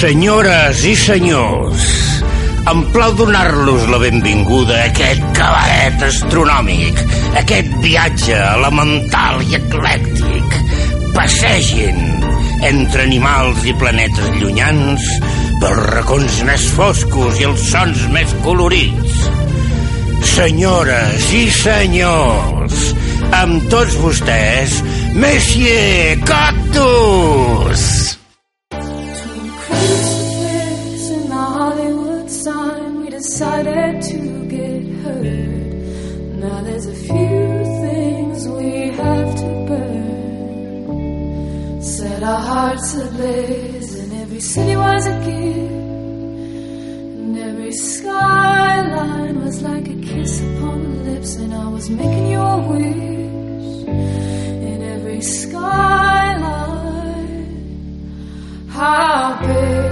Senyores i senyors, em plau donar-los la benvinguda a aquest cabaret astronòmic, aquest viatge elemental i eclèctic. Passegin entre animals i planetes llunyans pels racons més foscos i els sons més colorits. Senyores i senyors, amb tots vostès, Monsieur Cactus! And every city was a gift. And every skyline was like a kiss upon the lips, and I was making you a wish. In every skyline. How big,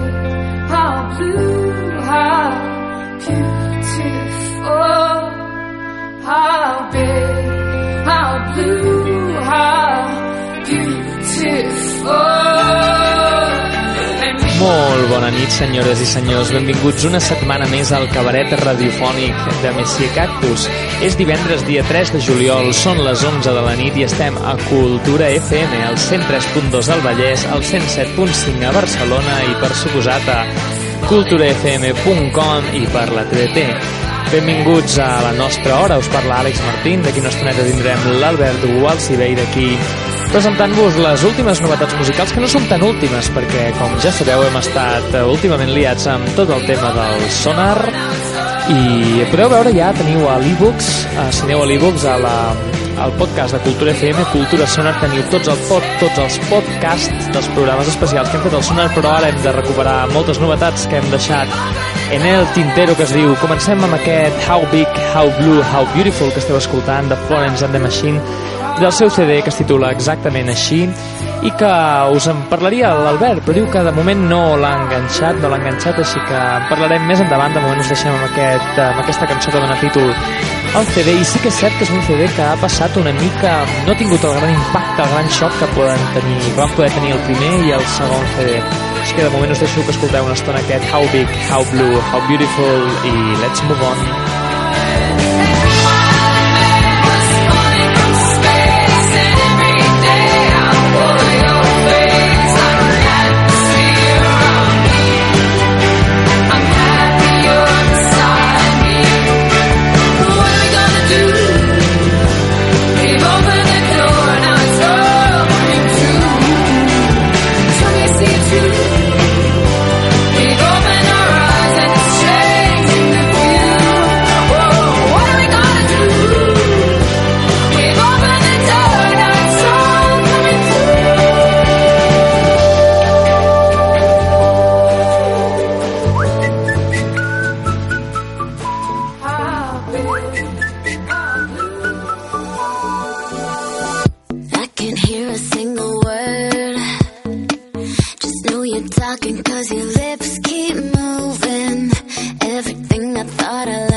nit, senyores i senyors. Benvinguts una setmana més al cabaret radiofònic de Messier Cactus. És divendres, dia 3 de juliol, són les 11 de la nit i estem a Cultura FM, al 103.2 al Vallès, al 107.5 a Barcelona i, per suposat, a culturafm.com i per la TDT. Benvinguts a la nostra hora, us parla Àlex Martín, d'aquí una estoneta tindrem l'Albert Gualcibé i d'aquí presentant-vos les últimes novetats musicals, que no són tan últimes, perquè, com ja sabeu, hem estat eh, últimament liats amb tot el tema del sonar, i podeu veure ja, teniu a l'e-books, eh, si aneu a l'e-books, a la, al podcast de Cultura FM, Cultura Sonar, teniu tots, el pod, tots els podcasts dels programes especials que hem fet al Sonar, però ara hem de recuperar moltes novetats que hem deixat en el tintero que es diu comencem amb aquest How Big, How Blue, How Beautiful que esteu escoltant de Florence and the Machine del seu CD que es titula exactament així i que us en parlaria l'Albert però diu que de moment no l'ha enganxat no l'ha enganxat així que en parlarem més endavant. De moment us deixem amb, aquest, amb aquesta cançó que dona títol al CD i sí que és cert que és un CD que ha passat una mica no ha tingut el gran impacte, el gran xoc que poden tenir, que van poder tenir el primer i el segon CD així que de moment us deixo que escolteu una estona aquest How Big, How Blue, How Beautiful i Let's Move On We're talking cause your lips keep moving. Everything I thought I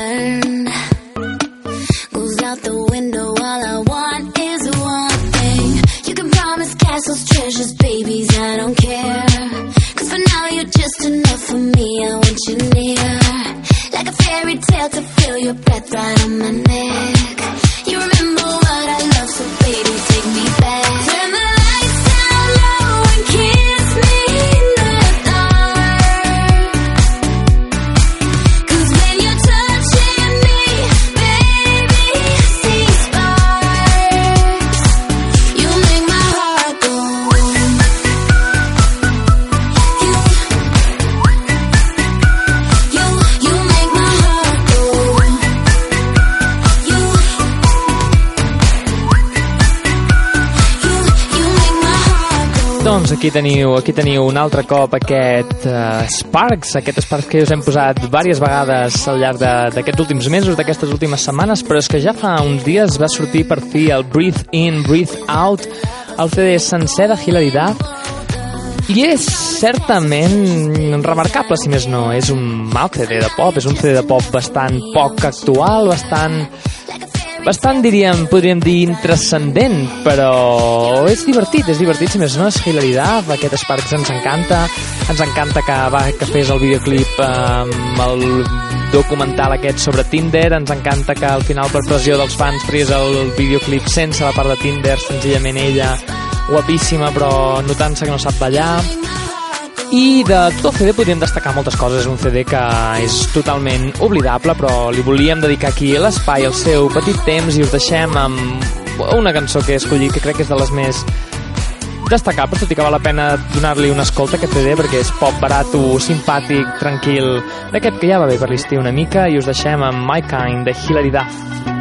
aquí teniu, aquí teniu un altre cop aquest uh, Sparks, aquest Sparks que us hem posat diverses vegades al llarg d'aquests últims mesos, d'aquestes últimes setmanes, però és que ja fa uns dies va sortir per fi el Breathe In, Breathe Out, el CD sencer de Hilary Duff, i és certament remarcable, si més no. És un mal CD de pop, és un CD de pop bastant poc actual, bastant bastant, diríem, podríem dir, intrascendent, però és divertit, és divertit, si més no, és Hilary Duff, aquest Sparks ens encanta, ens encanta que, va, que fes el videoclip amb el documental aquest sobre Tinder, ens encanta que al final per pressió dels fans fes el videoclip sense la part de Tinder, senzillament ella guapíssima però notant-se que no sap ballar i de tot el CD podríem destacar moltes coses. És un CD que és totalment oblidable, però li volíem dedicar aquí l'espai, el seu petit temps, i us deixem amb una cançó que he escollit, que crec que és de les més destacables, tot i que val la pena donar-li una escolta a aquest CD, perquè és pop barat, simpàtic, tranquil, d'aquest que ja va bé per l'estiu una mica, i us deixem amb My Kind, de Hilary Duff.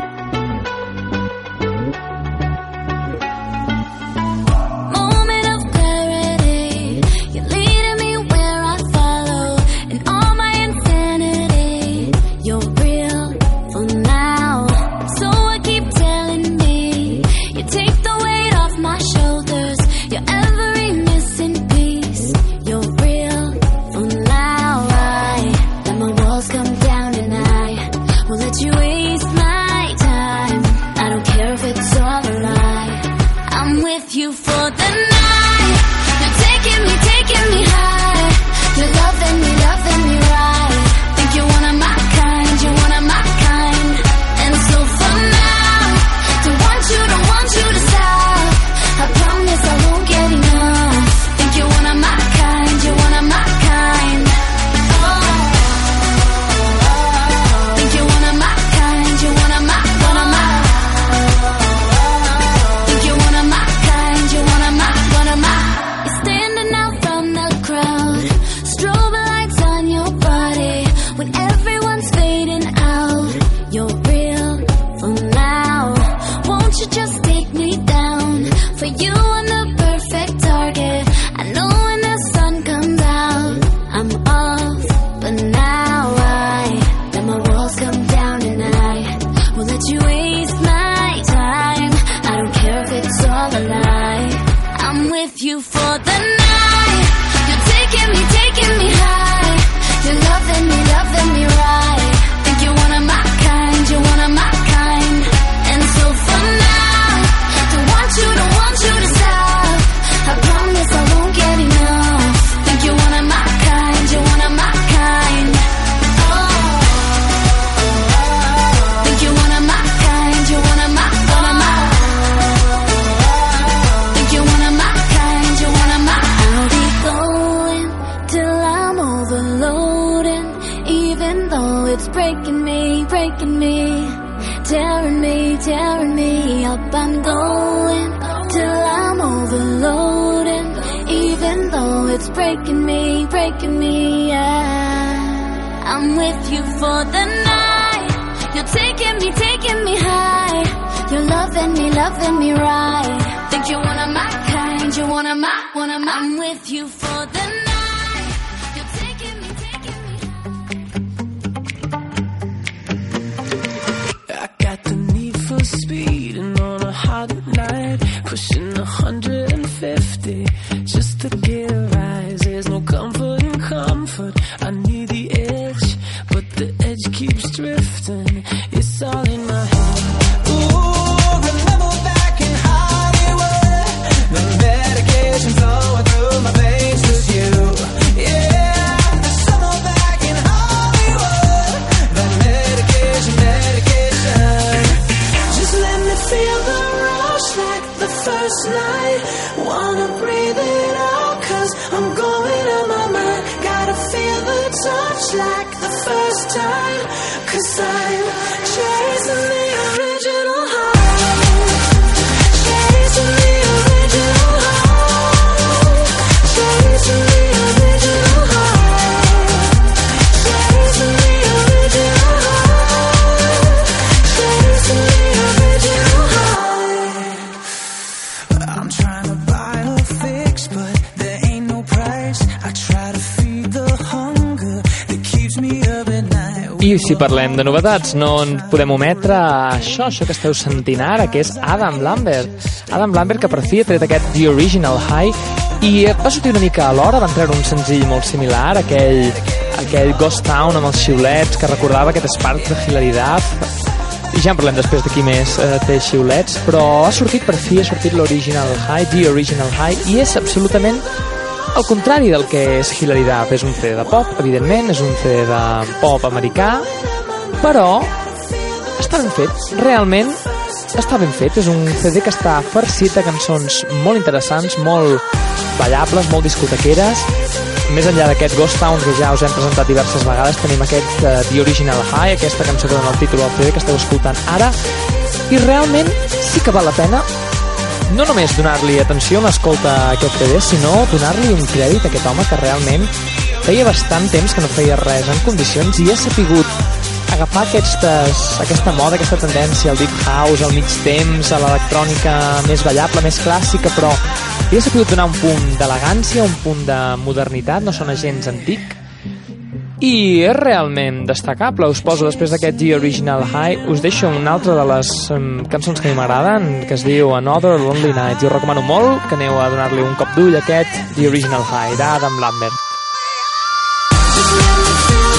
Si parlem de novetats, no en podem ometre això, això que esteu sentint ara, que és Adam Lambert. Adam Lambert, que per fi ha tret aquest The Original High, i va sortir una mica a l'hora, van treure un senzill molt similar, aquell, aquell Ghost Town amb els xiulets, que recordava aquest Spark de Hilary Duff. i ja en parlem després de qui més eh, té xiulets, però ha sortit per fi, ha sortit l'Original High, The Original High, i és absolutament el contrari del que és Hilary Duff. És un CD de pop, evidentment, és un CD de pop americà, però està ben fet. Realment està ben fet. És un CD que està farcit de cançons molt interessants, molt ballables, molt discotequeres, més enllà d'aquest Ghost Town que ja us hem presentat diverses vegades, tenim aquest uh, The Original High, aquesta cançó que dona el títol al CD que esteu escoltant ara, i realment sí que val la pena no només donar-li atenció a l'escolta a aquest CD, sinó donar-li un crèdit a aquest home que realment feia bastant temps que no feia res en condicions i ha sapigut agafar aquestes, aquesta moda, aquesta tendència al deep house, al mig temps, a l'electrònica més ballable, més clàssica, però li ha sabut donar un punt d'elegància, un punt de modernitat, no són gens antic, i és realment destacable. Us poso després d'aquest The Original High, us deixo una altra de les um, cançons que m'agraden, que es diu Another Lonely Night. Us recomano molt que aneu a donar-li un cop d'ull a aquest The Original High d'Adam Lambert. senyores i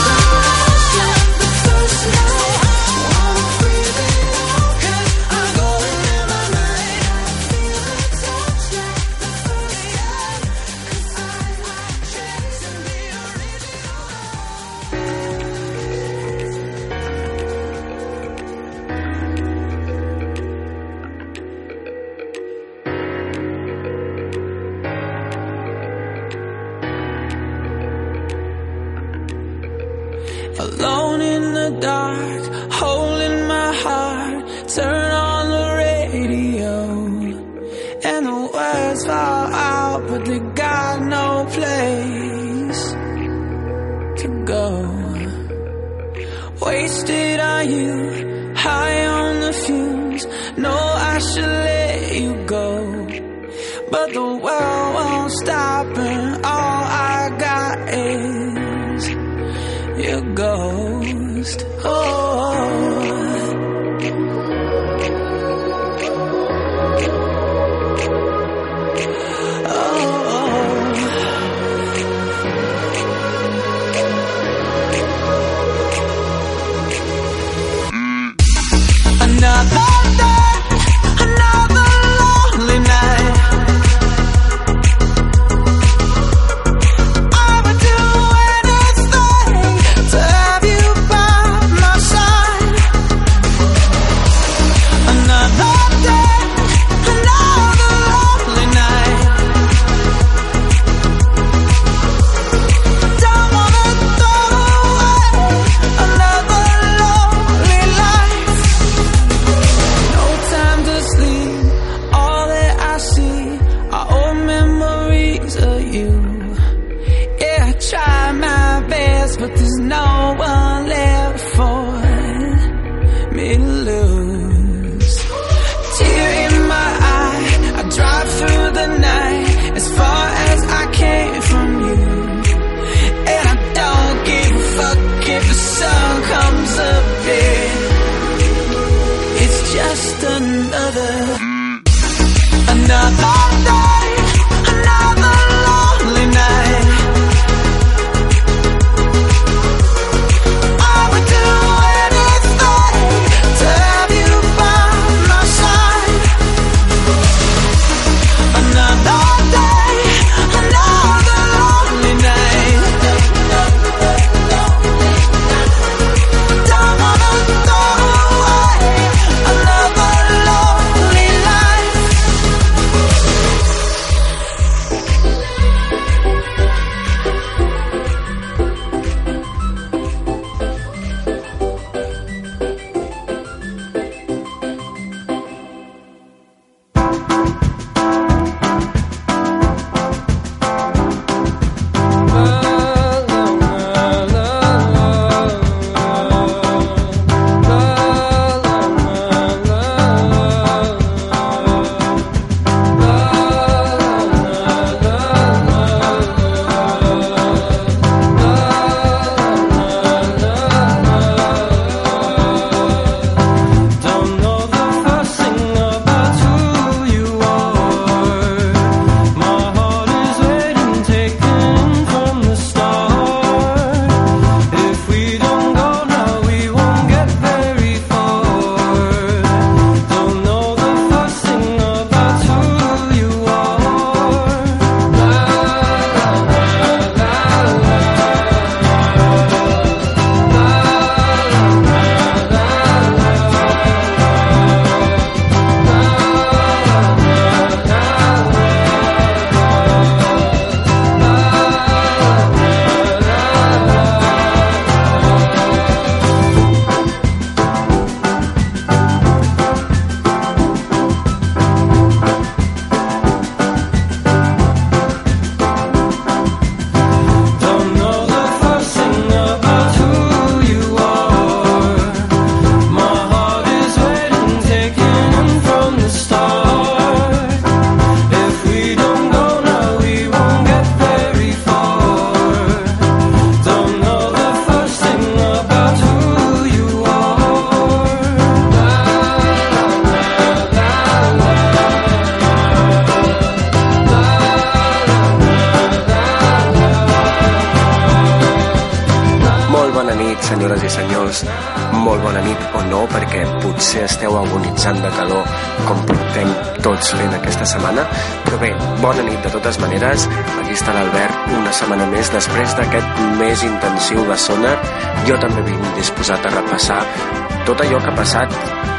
tot allò que ha passat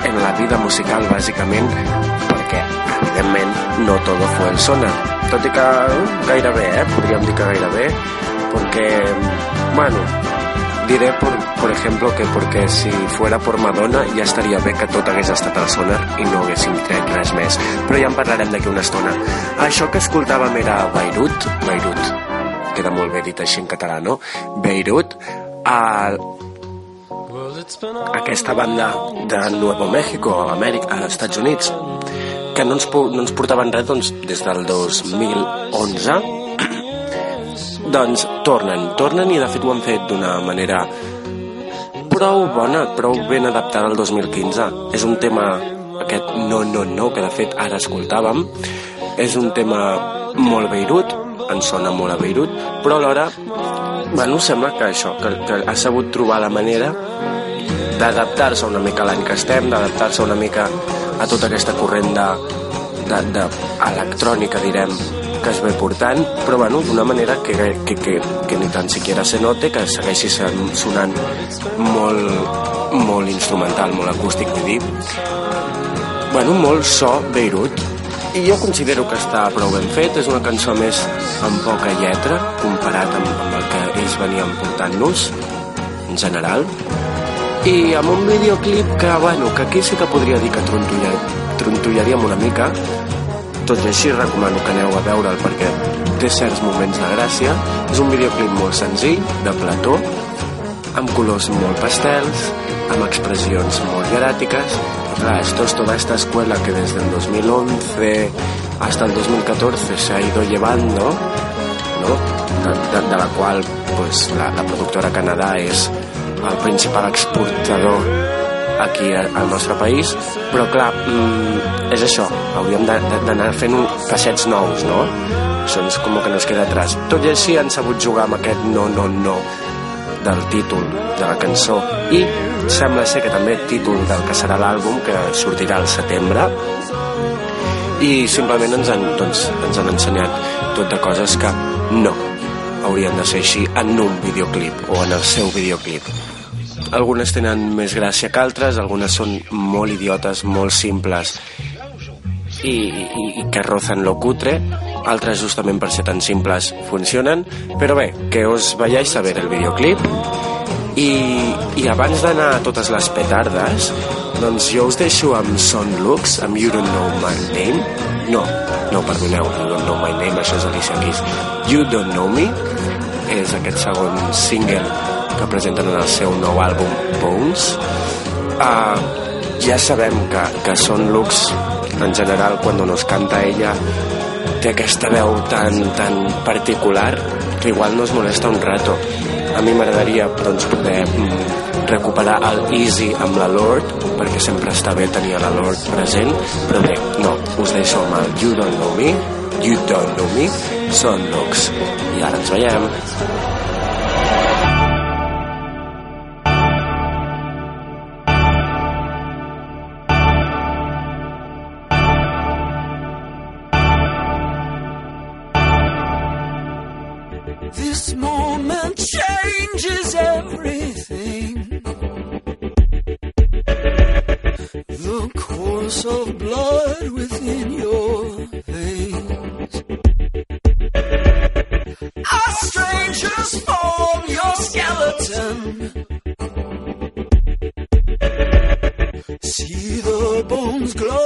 en la vida musical, bàsicament, perquè, evidentment, no todo fue el Sonar. Tot i que gairebé, eh? Podríem dir que gairebé, perquè, bueno, diré, por, por ejemplo, que porque si fuera por Madonna ja estaria bé que tot hagués estat al sonar i no haguéssim tret res més. Però ja en parlarem d'aquí una estona. Això que escoltàvem era Beirut, Beirut, queda molt bé dit així en català, no? Beirut, a aquesta banda de Nuevo México, a Amèrica, als Estats Units, que no ens, no ens portaven res doncs, des del 2011 doncs tornen, tornen i de fet ho han fet d'una manera prou bona, prou ben adaptada al 2015. És un tema, aquest no, no, no, que de fet ara escoltàvem, és un tema molt Beirut, ens sona molt a Beirut, però alhora, bueno, sembla que això, que, que ha sabut trobar la manera d'adaptar-se una mica a l'any que estem, d'adaptar-se una mica a tota aquesta corrent de, de, de electrònica, direm, que es ve portant, però bueno, d'una manera que, que, que, que ni tan siquiera se note, que segueixi sonant molt, molt instrumental, molt acústic, vull dir. Bueno, molt so Beirut. I jo considero que està prou ben fet, és una cançó més amb poca lletra, comparat amb, amb el que ells venien portant-nos, en general, i amb un videoclip que, bueno, que aquí sí que podria dir que trontollaríem una mica, tot i així recomano que aneu a veure'l perquè té certs moments de gràcia. És un videoclip molt senzill, de plató, amb colors molt pastels, amb expressions molt hieràtiques. Clar, esto es toda esta escuela que desde el 2011 hasta el 2014 se ha ido llevando, ¿no? de, de, de la qual pues, la, la productora Canadà és el principal exportador aquí al nostre país, però clar, mm, és això, hauríem d'anar fent cassets nous, no? Això és com que nos queda atrás. Tot i així han sabut jugar amb aquest no, no, no del títol de la cançó i sembla ser que també títol del que serà l'àlbum que sortirà al setembre i simplement ens han, doncs, ens han ensenyat tot de coses que no haurien de ser així en un videoclip o en el seu videoclip. Algunes tenen més gràcia que altres, algunes són molt idiotes, molt simples i, i, i que rozan lo cutre, altres justament per ser tan simples funcionen, però bé, que us veiais a veure el videoclip. I, i abans d'anar a totes les petardes doncs jo us deixo amb Son Lux, amb You Don't Know My Name no, no, perdoneu, You Don't Know My Name, això és Alicia Keys You Don't Know Me és aquest segon single que presenten en el seu nou àlbum Bones. Uh, ja sabem que, que són looks en general quan nos canta ella té aquesta veu tan, tan particular que igual no es molesta un rato. A mi m'agradaria doncs, poder mm, recuperar el Easy amb la Lord, perquè sempre està bé tenir la Lord present, però bé, no, us deixo amb el You Don't Know Me, You Don't Know Me, són looks I ara ens veiem. This morning of blood within your veins. A stranger's form, your skeleton. See the bones glow.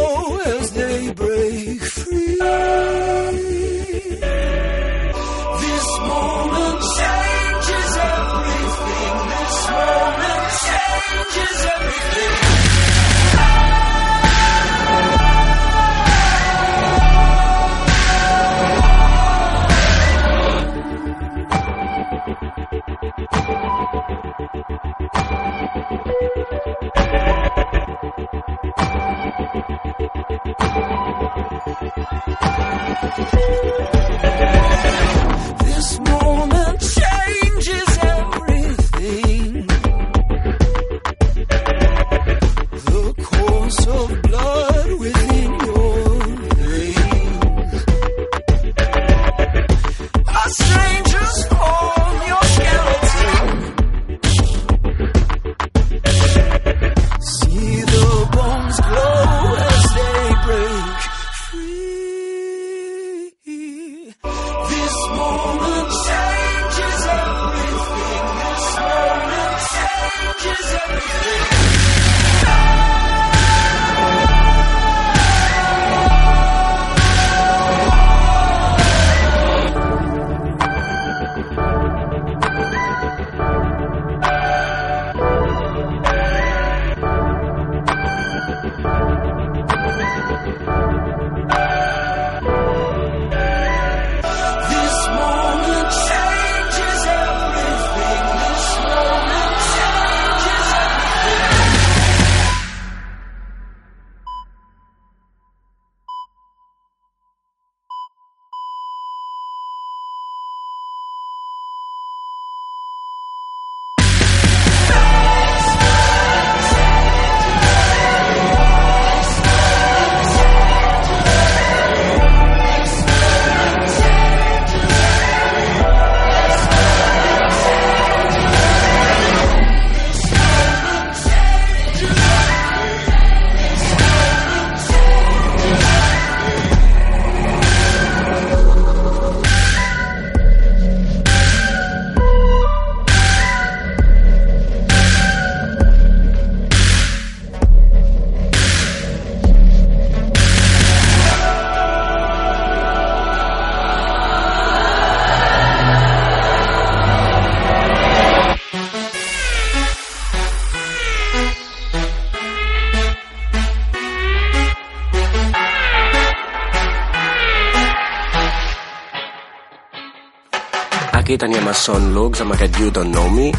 A Son Lux amb aquest You Don't Know Me.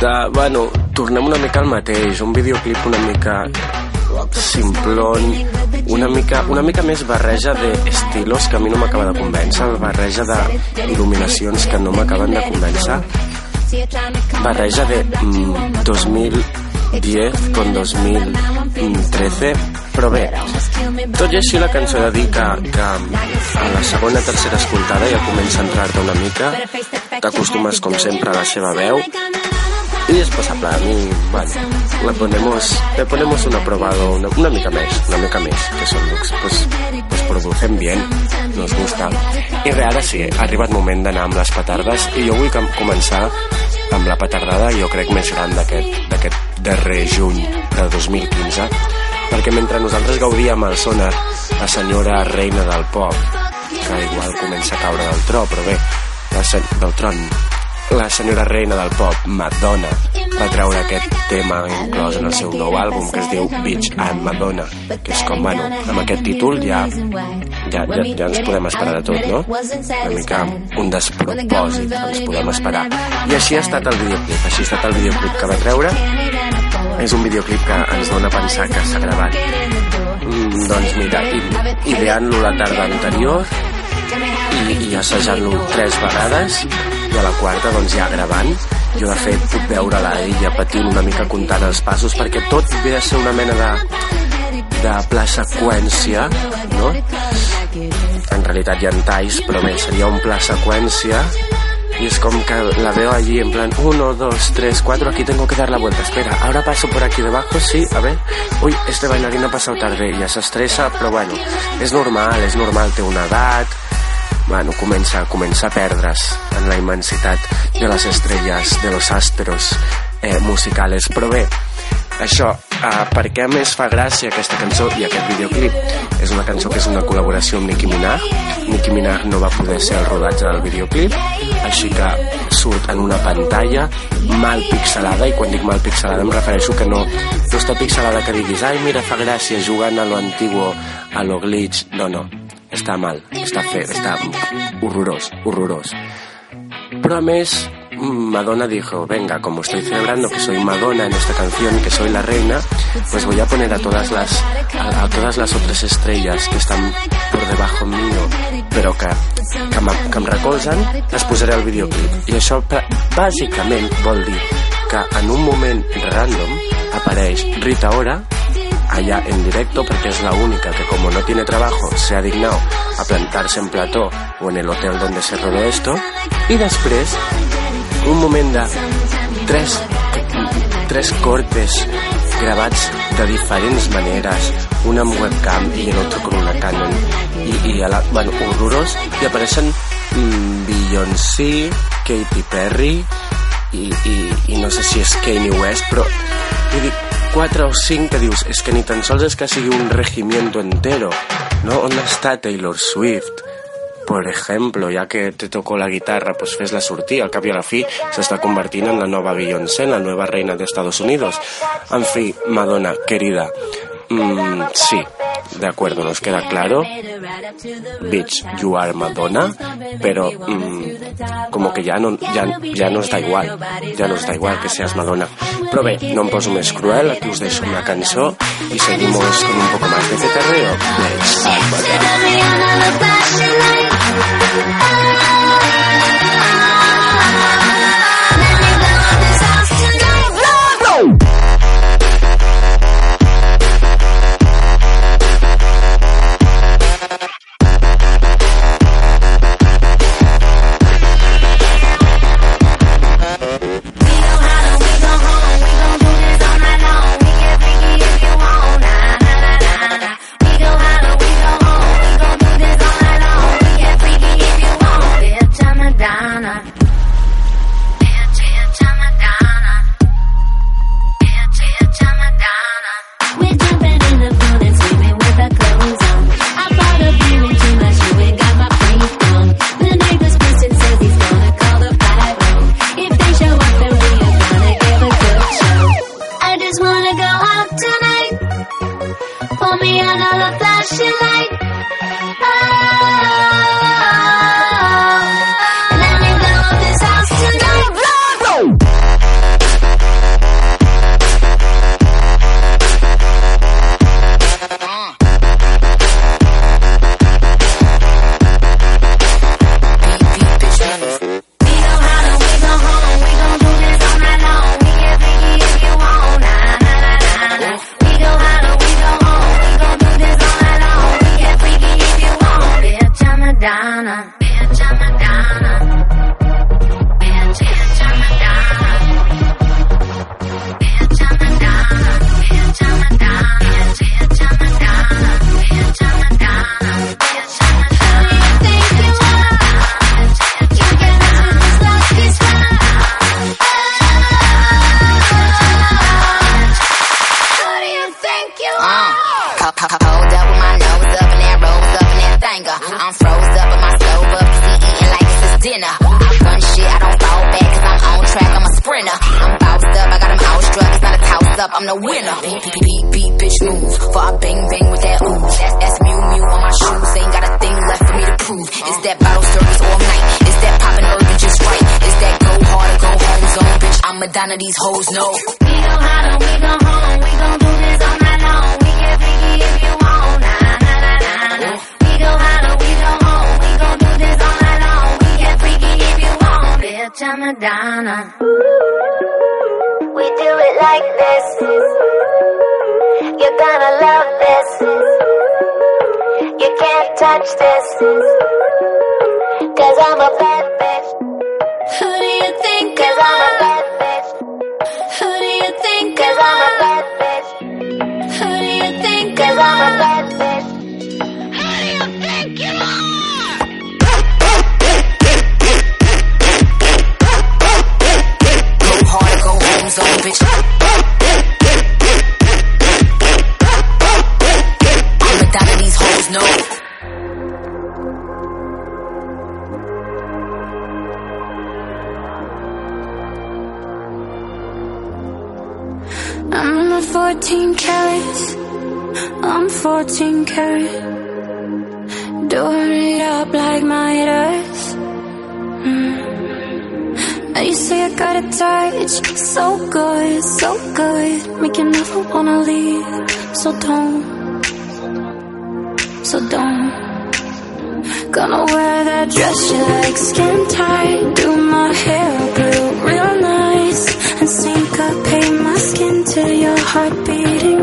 De, bueno, tornem una mica al mateix, un videoclip una mica simplon, una mica, una mica més barreja d'estilos que a mi no m'acaba de convèncer, barreja d'il·luminacions que no m'acaben de convèncer, barreja de mm, 2010 con 2013, però bé, tot i així la cançó de dir que, que a la segona tercera escoltada ja comença a entrar-te una mica, t'acostumes com sempre a la seva veu, y es pasable. A mí, bueno, le ponemos, le ponemos un aprobado, una, una mica més, una mica més, que són looks, pues, pues producen bien, nos gusta. I re, ara sí, ha arribat moment d'anar amb les petardes i jo vull començar amb la petardada, jo crec, més gran d'aquest darrer juny de 2015, perquè mentre nosaltres gaudíem el sonar, la senyora reina del pop, que igual comença a caure del tro, però bé, la sen del tron, la senyora reina del pop, Madonna, va treure aquest tema inclòs en el seu nou àlbum que es diu Bitch and Madonna, que és com, bueno, amb aquest títol ja, ja, ja, ja ens podem esperar de tot, no? Una mica un despropòsit ens podem esperar. I així ha estat el videoclip, així ha estat el videoclip que va treure. És un videoclip que ens dona a pensar que s'ha gravat mm, doncs mira, ideant-lo la tarda anterior i, i assajant-lo tres vegades i a la quarta doncs ja gravant. Jo de fet puc veure-la ella patint una mica comptant els passos perquè tot ve a ser una mena de de pla seqüència no? en realitat hi ha talls però bé, seria un pla seqüència. Y es como que la veo allí en plan 1, 2, 3, 4, aquí tengo que dar la vuelta, espera, ahora paso por aquí debajo, sí, a ver, uy, este bailarín ha pasado tarde, ya se estresa, però bueno, és normal, és normal, té una edat, bueno, comença, comença a perdre's en la immensitat de les estrelles, de los astros eh, musicales. Però bé, això, eh, per què més fa gràcia aquesta cançó i aquest videoclip? És una cançó que és una col·laboració amb Nicki Minaj. Nicki Minaj no va poder ser el rodatge del videoclip, així que surt en una pantalla mal pixelada, i quan dic mal pixelada em refereixo que no, no està pixelada que diguis ai, mira, fa gràcia jugant a lo antiguo, a lo glitch. No, no, està mal, està fe, està horrorós, horrorós. Pero a més, Madonna dijo, venga, como estoy celebrando que soy Madonna en esta canción, que soy la reina, pues voy a poner a todas las, a, a todas las otras estrellas que están por debajo mío, però que, que, que em recolzen, les posaré al videoclip. I això bàsicament vol dir que en un moment random apareix Rita Ora allá en directo porque es la única que como no tiene trabajo se ha dignado a plantarse en plató o en el hotel donde se rodó esto. Y després un moment de tres, tres cortes gravats de diferents maneres un amb webcam i l'altre con una Canon. I, i a la, bueno, horrorós i apareixen mm, Beyoncé Katy Perry i, i, i no sé si és Kanye West però vull dir, 4 o 5 que dius que ni tan sols és que sigui un regimiento entero no? on està Taylor Swift por ejemplo, ya que te tocó la guitarra, pues fes-la sortir, al cap i a la fi s'està convertint en la nova Beyoncé, la nova reina de Estados Unidos. En fi, Madonna, querida, mm, sí, de acuerdo, nos queda claro. Bitch, you are Madonna, pero mm, como que ya no, ya, ya nos da igual, ya nos da igual que seas Madonna. Però bé, no em poso més cruel, aquí us deixo una cançó y seguimos con un poco más de ceterreo. Let's hoes know. We go hard we go home. We gon' do this all night long. We get freaky if you want. Nah, nah, nah, nah, nah. We go hard we go home. We gon' do this all night long. We get freaky if you want. Bitch, I'm Madonna. We do it like this. You're gonna love this. You can't touch this. Cause I'm a bad bitch. Who do you think Cause I'm a bad 14 carat. Doing it up like my earth. Mm. You say I got a touch, so good, so good. Make you never wanna leave. So don't, so don't. Gonna wear that dress you like, skin tight. Do my hair up real, nice. And sink up, syncopate my skin to your heart beating.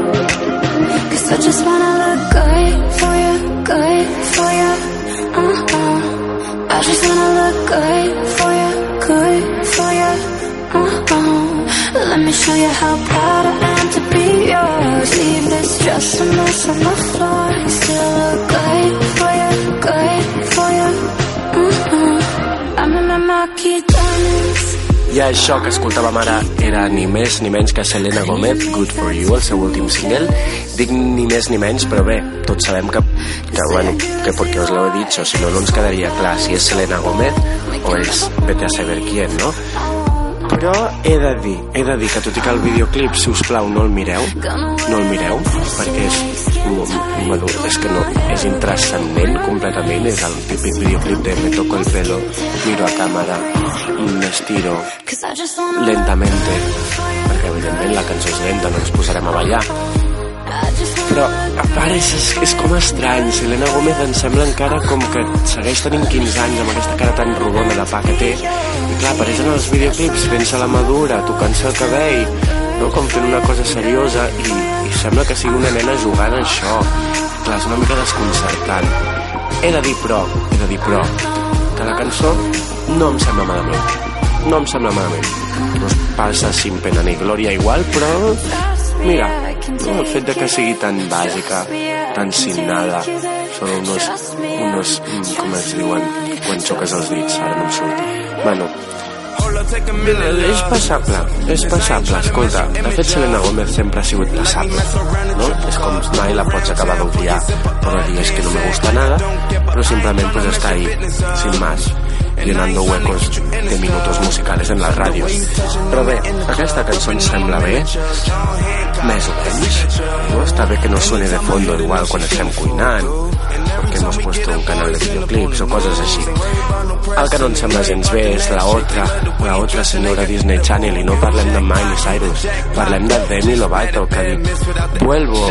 Cause I just wanna look good for you, good for you. Uh-uh. I just wanna look good for you, good for you. Uh-uh. Let me show you how proud I am to be yours. Leave this dress a mess on the floor. Still look good for you, good for you. Uh-uh. I'm in my marquee diamonds. I això que escoltàvem ara era ni més ni menys que Selena Gomez, Good For You, el seu últim single. Dic ni més ni menys, però bé, tots sabem que, que bueno, que perquè us l'he dit, o si no, no ens quedaria clar si és Selena Gomez o és vete a saber quién, no? Però he de dir, he de dir que tot i que el videoclip, si us plau, no el mireu, no el mireu, perquè és, bueno, és que no, és intrascendent completament, és el típic videoclip de me toco el pelo, miro a càmera, me estiro lentamente, perquè evidentment la cançó és lenta, no ens posarem a ballar, però a part és, és, com estrany Selena Gomez em sembla encara com que segueix tenint 15 anys amb aquesta cara tan rodona de pa que té i clar, apareix en els videoclips fent-se la madura, tocant-se el cabell no? com fent una cosa seriosa i, i sembla que sigui una nena jugant a això. Clar, és una mica desconcertant. He de dir però he de dir però que la cançó no em sembla malament. No em sembla malament. No passa sin pena ni glòria igual però mira el fet de que sigui tan bàsica tan sin nada són unos, unos mm, com es diuen quan xoques els dits ara no em surt bueno és passable, és passable, escolta, de fet Selena Gomez sempre ha sigut passable, no? És com mai la pots acabar d'odiar, però dir és que no me gusta nada, però simplement pues está ahí, sin más, llenando huecos de minutos musicales en las radios. Però bé, aquesta cançó em sembla bé, més o menys, no? Està bé que no suene de fondo igual quan estem cuinant, perquè hemos puesto un canal de videoclips o coses així. El que no em sembla gens bé és la otra, la otra senyora Disney Channel i no parlem de Miley Cyrus, parlem de Demi Lovato que ha vuelvo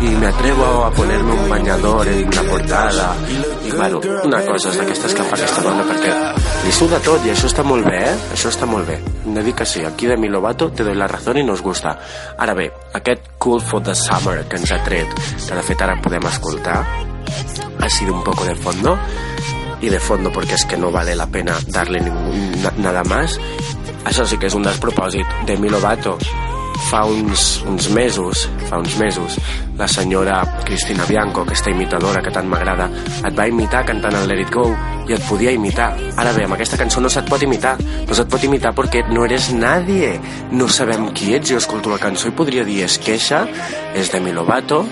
y me atrevo a ponerme un bañador en la portada i bueno, una cosa d'aquestes que fa aquesta dona perquè li suda tot i això està molt bé, eh? Això està molt bé. Hem de dir que sí, aquí Demi Lovato te doy la razón i nos gusta. Ara bé, aquest Cool for the Summer que ens ha tret, que de fet ara podem escoltar, ha sido un poco de fondo. Y de fondo porque es que no vale la pena darle nada más. Això sí que és un despropòsit Demi Lovato fa uns, uns mesos fa uns mesos la senyora Cristina Bianco aquesta imitadora que tant m'agrada et va imitar cantant el Let It Go i et podia imitar. Ara bé, amb aquesta cançó no se't pot imitar. No se't pot imitar perquè no eres nadie. No sabem qui ets, jo escolto la cançó i podria dir és queixa, és Demi Lovato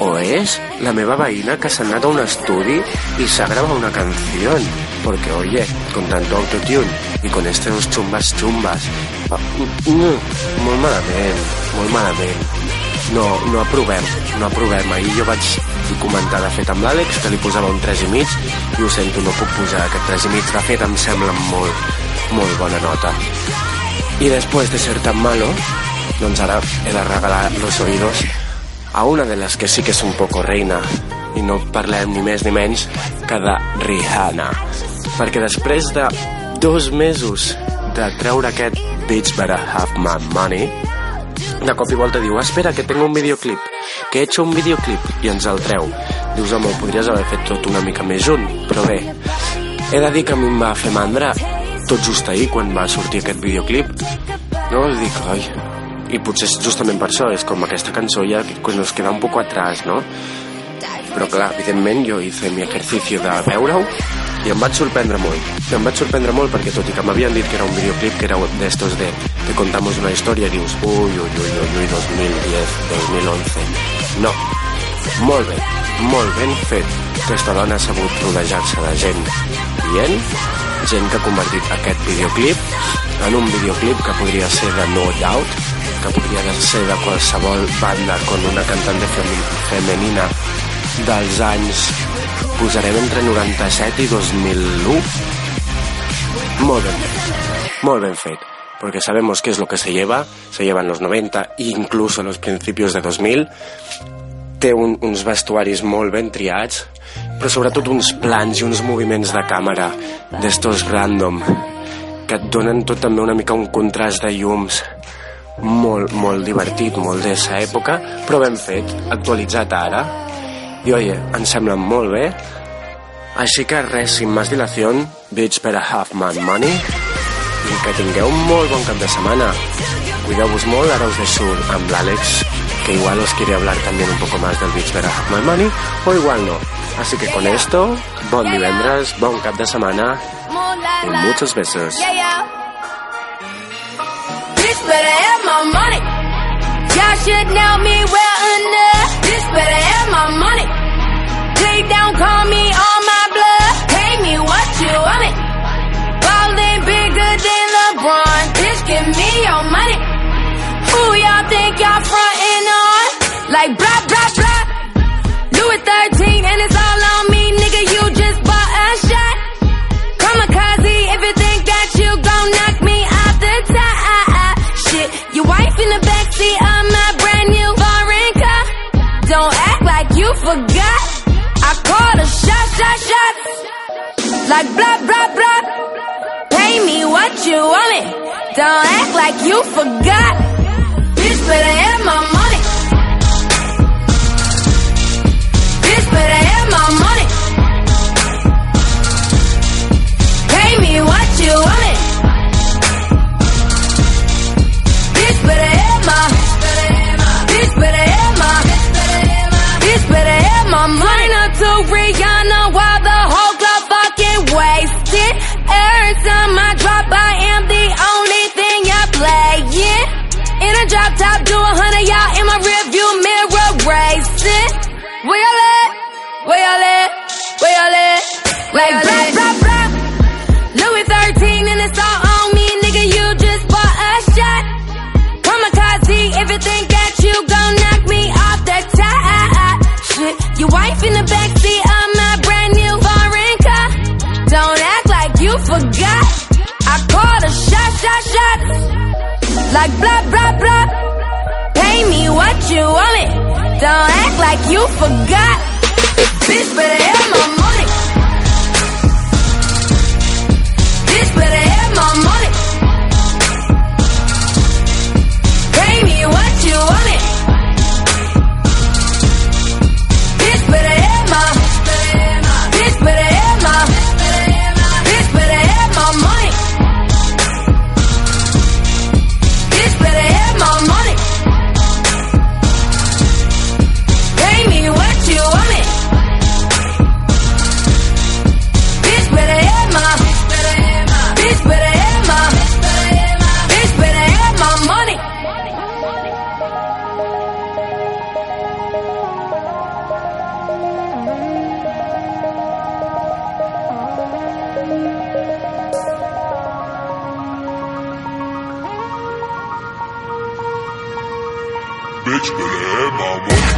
o és la meva veïna que s'ha anat a un estudi i s'ha gravat una canció porque oye, con tanto autotune i con estos chumbas chumbas, mm, molt malament, molt malament. No, no aprovem, no aprovem. Ahir jo vaig comentar, de fet, amb l'Àlex, que li posava un 3 i mig, i ho sento, no puc posar aquest 3 i mig. De fet, em sembla molt, molt bona nota. Y después de ser tan malo, ara he de regalar los oídos a una de les que sí que és un poco reina i no parlem ni més ni menys que de Rihanna perquè després de dos mesos de treure aquest Bitch Better Have My Money de cop i volta diu espera que tengo un videoclip que he hecho un videoclip i ens el treu dius home, ho podries haver fet tot una mica més junt però bé, he de dir que a mi em va fer mandra tot just ahir quan va sortir aquest videoclip no? dic, ai i potser justament per això, és com aquesta cançó ja que nos queda un poc atrás, no? Però clar, evidentment jo hice mi ejercicio de veure-ho i em vaig sorprendre molt. Em vaig sorprendre molt perquè tot i que m'havien dit que era un videoclip que era d'estos de que contamos una història i dius ui, ui, ui, ui, ui, 2010, 2011. No, molt bé, molt ben fet. Aquesta dona ha sabut rodejar-se de gent dient, gent que ha convertit aquest videoclip en un videoclip que podria ser de No Doubt, que podria ser de qualsevol banda con una cantante femenina dels anys posarem entre 97 i 2001 molt ben fet molt ben fet porque sabemos qué es lo que se lleva. Se lleva en los 90 e incluso en los principios de 2000 té un, uns vestuaris molt ben triats però sobretot uns plans i uns moviments de càmera d'estos random que et donen tot també una mica un contrast de llums. Molt, molt divertit, molt d'esa època, però ben fet, actualitzat ara. I oye, em sembla molt bé. Així que res, sin más dilación, Bitch Better Have My Money i que tingueu un molt bon cap de setmana. Cuideu-vos molt, ara us deixo amb l'Àlex, que igual os quiere hablar también un poco más del Bitch Better Have My Money, o igual no. Así que con esto, bon divendres, bon cap de setmana y muchos besos. Yeah, yeah. Bitch better have my money. Y'all should know me well enough. Bitch better have my money. Play down, call me on my blood. Pay me what you want it. Ballin' bigger than LeBron. Bitch, give me your money. Who y'all think y'all frontin' on? Like Like blah, blah, blah. Pay me what you want it. Don't act like you forgot. Bitch better have my money. Bitch better have my money. Pay me what you want it. Bitch better have my. Bitch better have my. Bitch better have my money. Up to Rihanna Like blah, blah, blah. Pay me what you want it. Don't act like you forgot. Bitch better have my money. Bitch better have my money.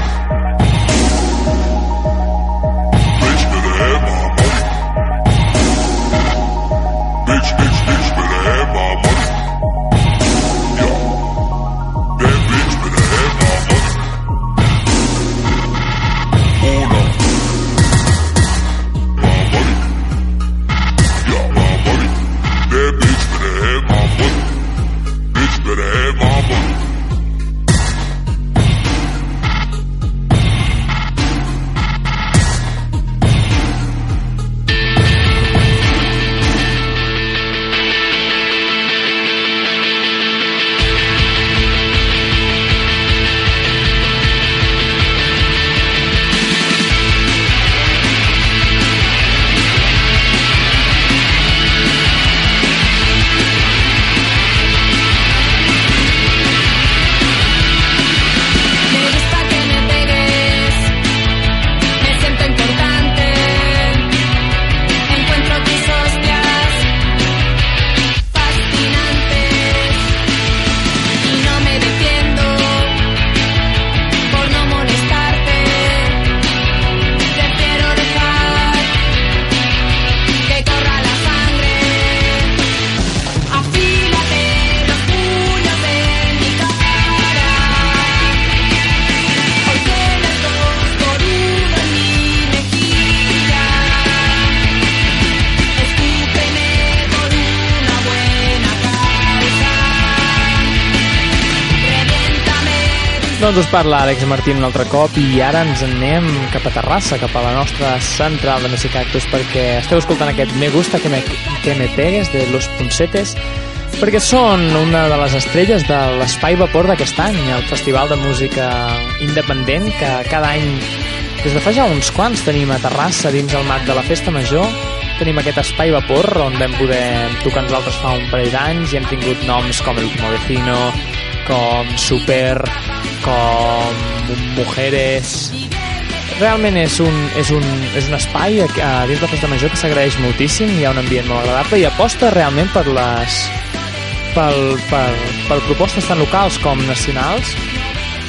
Doncs us parla Àlex Martín un altre cop i ara ens anem cap a Terrassa, cap a la nostra central de Mexicactus perquè esteu escoltant aquest Me Gusta que me, que me pegues de Los Puncetes perquè són una de les estrelles de l'Espai Vapor d'aquest any, el festival de música independent que cada any, des de fa ja uns quants, tenim a Terrassa dins el marc de la Festa Major tenim aquest espai vapor on vam poder tocar nosaltres fa un parell d'anys i hem tingut noms com El Último Vecino, com Super, com Mujeres... Realment és un, és un, és un espai a, a dins la Festa Major que s'agraeix moltíssim, hi ha un ambient molt agradable i aposta realment per les pel, per, per propostes tan locals com nacionals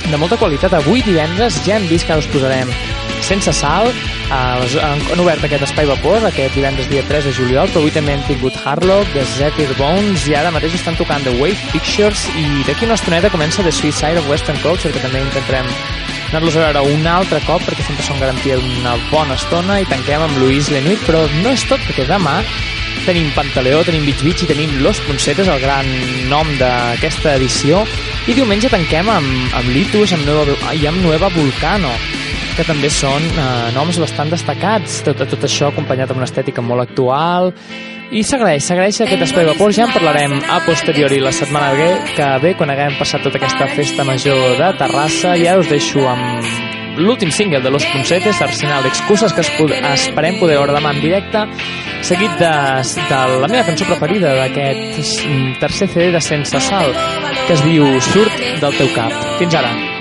de molta qualitat. Avui divendres ja hem vist que ara us posarem sense sal, les- han, han obert aquest espai vapor aquest divendres dia 3 de juliol, però avui també hem tingut Harlock, The Zephyr Bones i ara mateix estan tocant The Wave Pictures i d'aquí una estoneta comença The Suicide of Western Culture que també intentarem anar-los a veure un altre cop perquè sempre són garantia d'una bona estona i tanquem amb Luis Lenuit, però no és tot perquè demà tenim Pantaleó, tenim Beach Beach i tenim Los Puncetes, el gran nom d'aquesta edició i diumenge tanquem amb, amb Litus amb Nueva, i amb Nueva Vulcano que també són eh, noms bastant destacats tot, tot això acompanyat amb una estètica molt actual i s'agraeix, s'agraeix aquest espai vapor, ja en parlarem a posteriori la setmana que, que ve quan haguem passat tota aquesta festa major de Terrassa i ara us deixo amb l'últim single de Los Puncetes, Arsenal d'Excuses, que es pod esperem poder veure demà en directe, seguit de, de la meva cançó preferida d'aquest mm, tercer CD de Sense Sal, que es diu Surt del teu cap. Fins ara.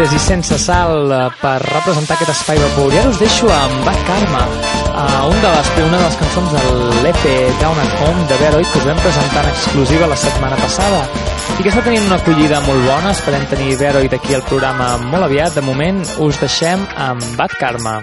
Puncetes i Sense Sal eh, per representar aquest espai vapor. I ara us deixo amb Bad Karma, uh, un de les, una de les cançons de l'EP Down at Home de Veroid que us vam presentar en exclusiva la setmana passada i que està tenint una acollida molt bona. Esperem tenir Veroid aquí al programa molt aviat. De moment us deixem amb Bad Karma.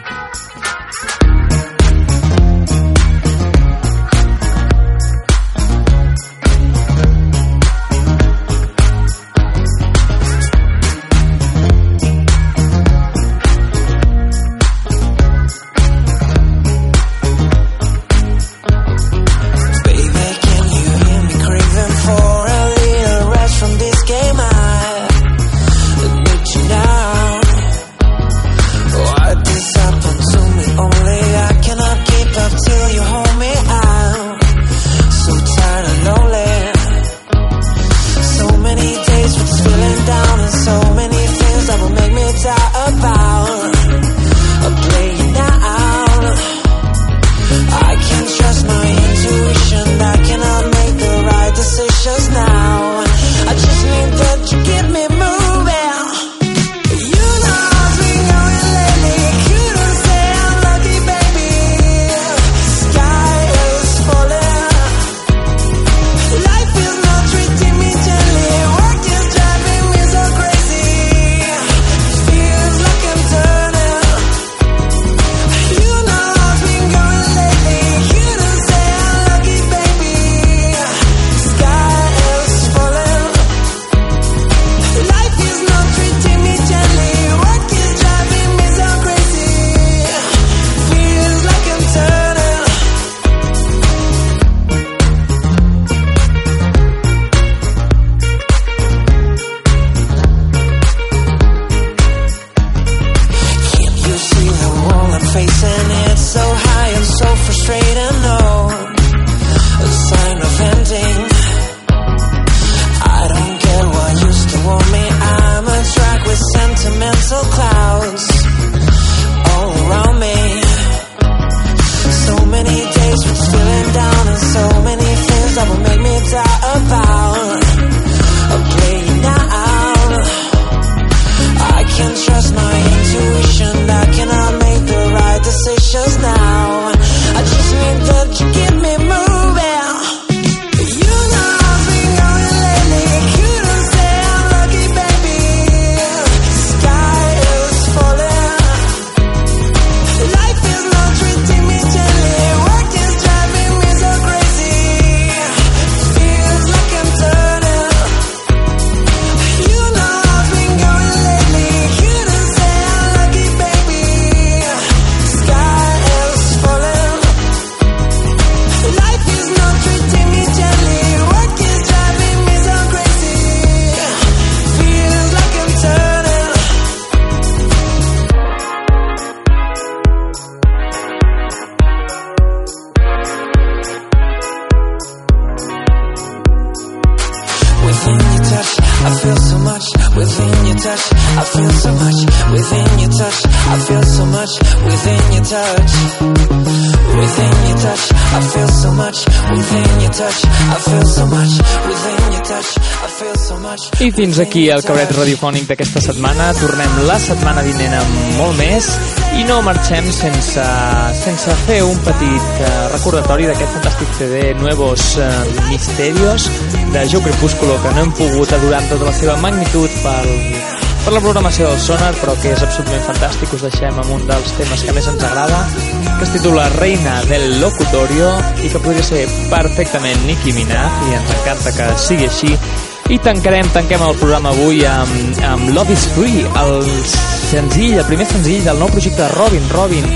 Fins aquí el cabret radiofònic d'aquesta setmana. Tornem la setmana vinent amb molt més i no marxem sense, sense fer un petit eh, recordatori d'aquest fantàstic CD Nuevos eh, Misterios de Joe Crepúsculo que no hem pogut adorar amb tota la seva magnitud pel, per la programació del Sonar, però que és absolutament fantàstic. Us deixem amb un dels temes que més ens agrada, que es titula Reina del Locutorio i que podria ser perfectament Nicki Minaj i ens encanta que sigui així. I tancarem, tanquem el programa avui amb, amb Love is Free, el senzill, el primer senzill del nou projecte de Robin, Robin,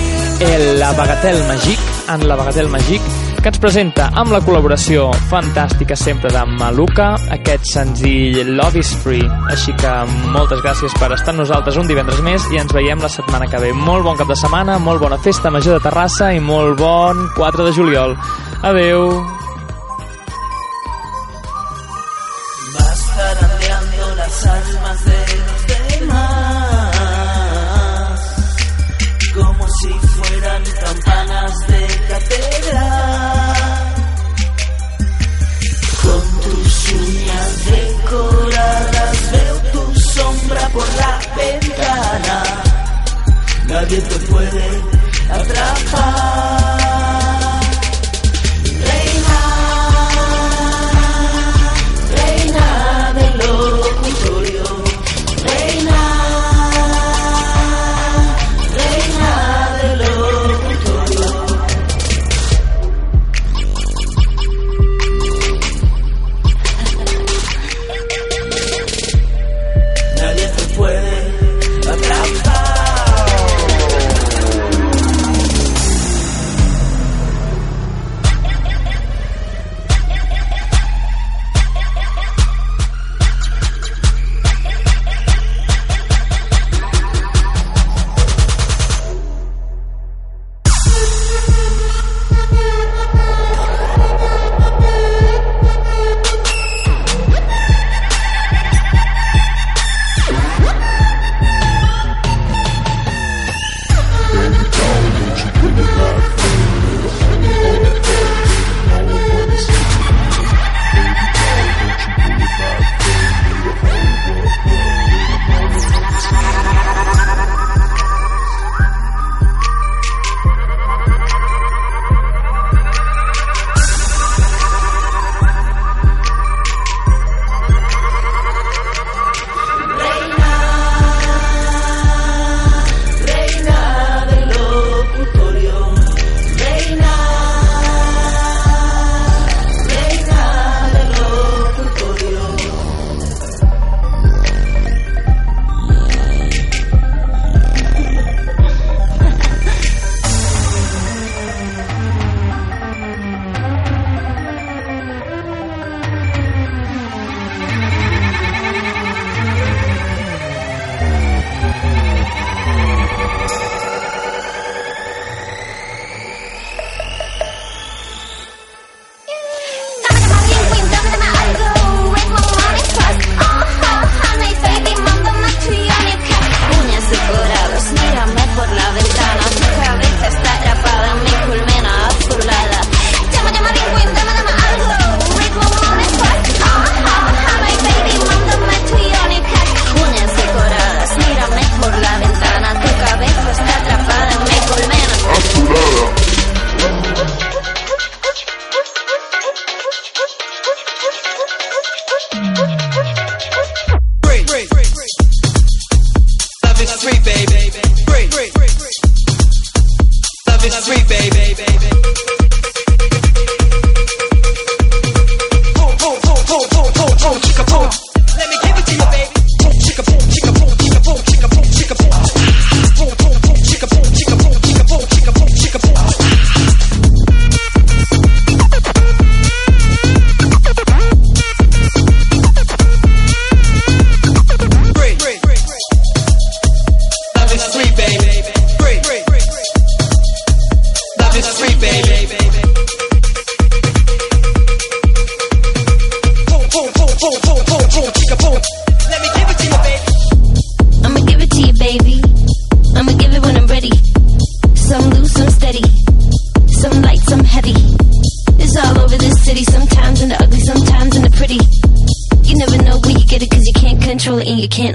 el La Bagatelle Magique, en La Bagatelle Magique, que ens presenta amb la col·laboració fantàstica sempre de Maluca aquest senzill Love is Free. Així que moltes gràcies per estar amb nosaltres un divendres més i ens veiem la setmana que ve. Molt bon cap de setmana, molt bona festa major de Terrassa i molt bon 4 de juliol. Adeu! Almas de los demás, como si fueran campanas de catedral. Con tus uñas decoradas veo tu sombra por la ventana. Nadie te puede atrapar.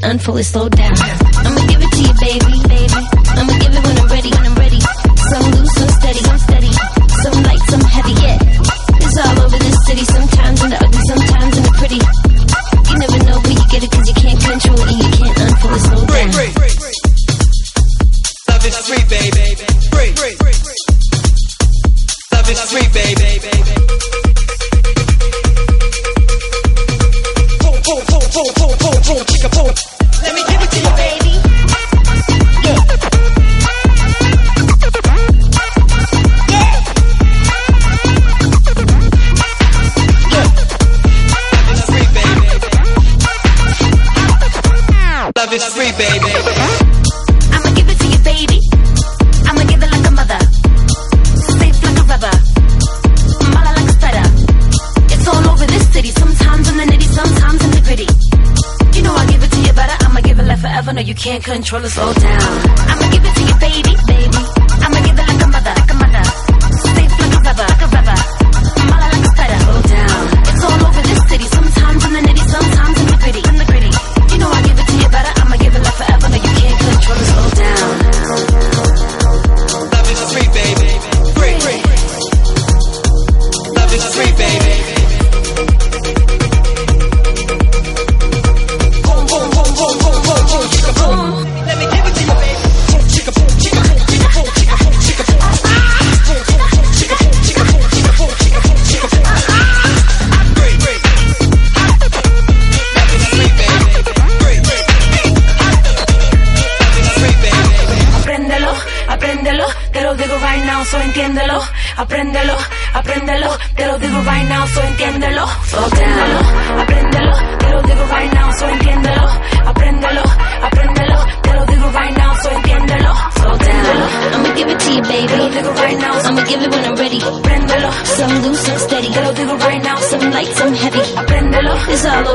unfully slowed down. and troll us all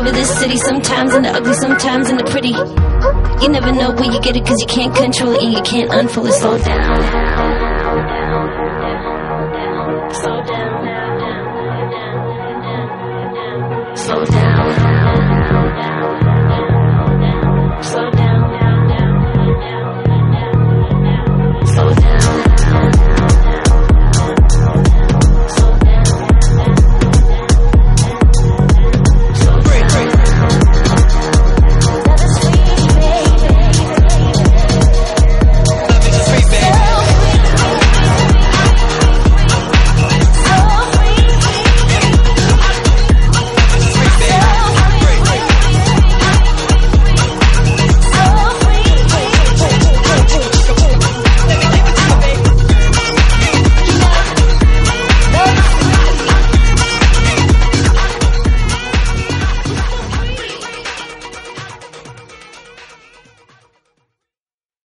over this city sometimes in the ugly, sometimes in the pretty. You never know where you get it cause you can't control it and you can't unfold it. Slow down.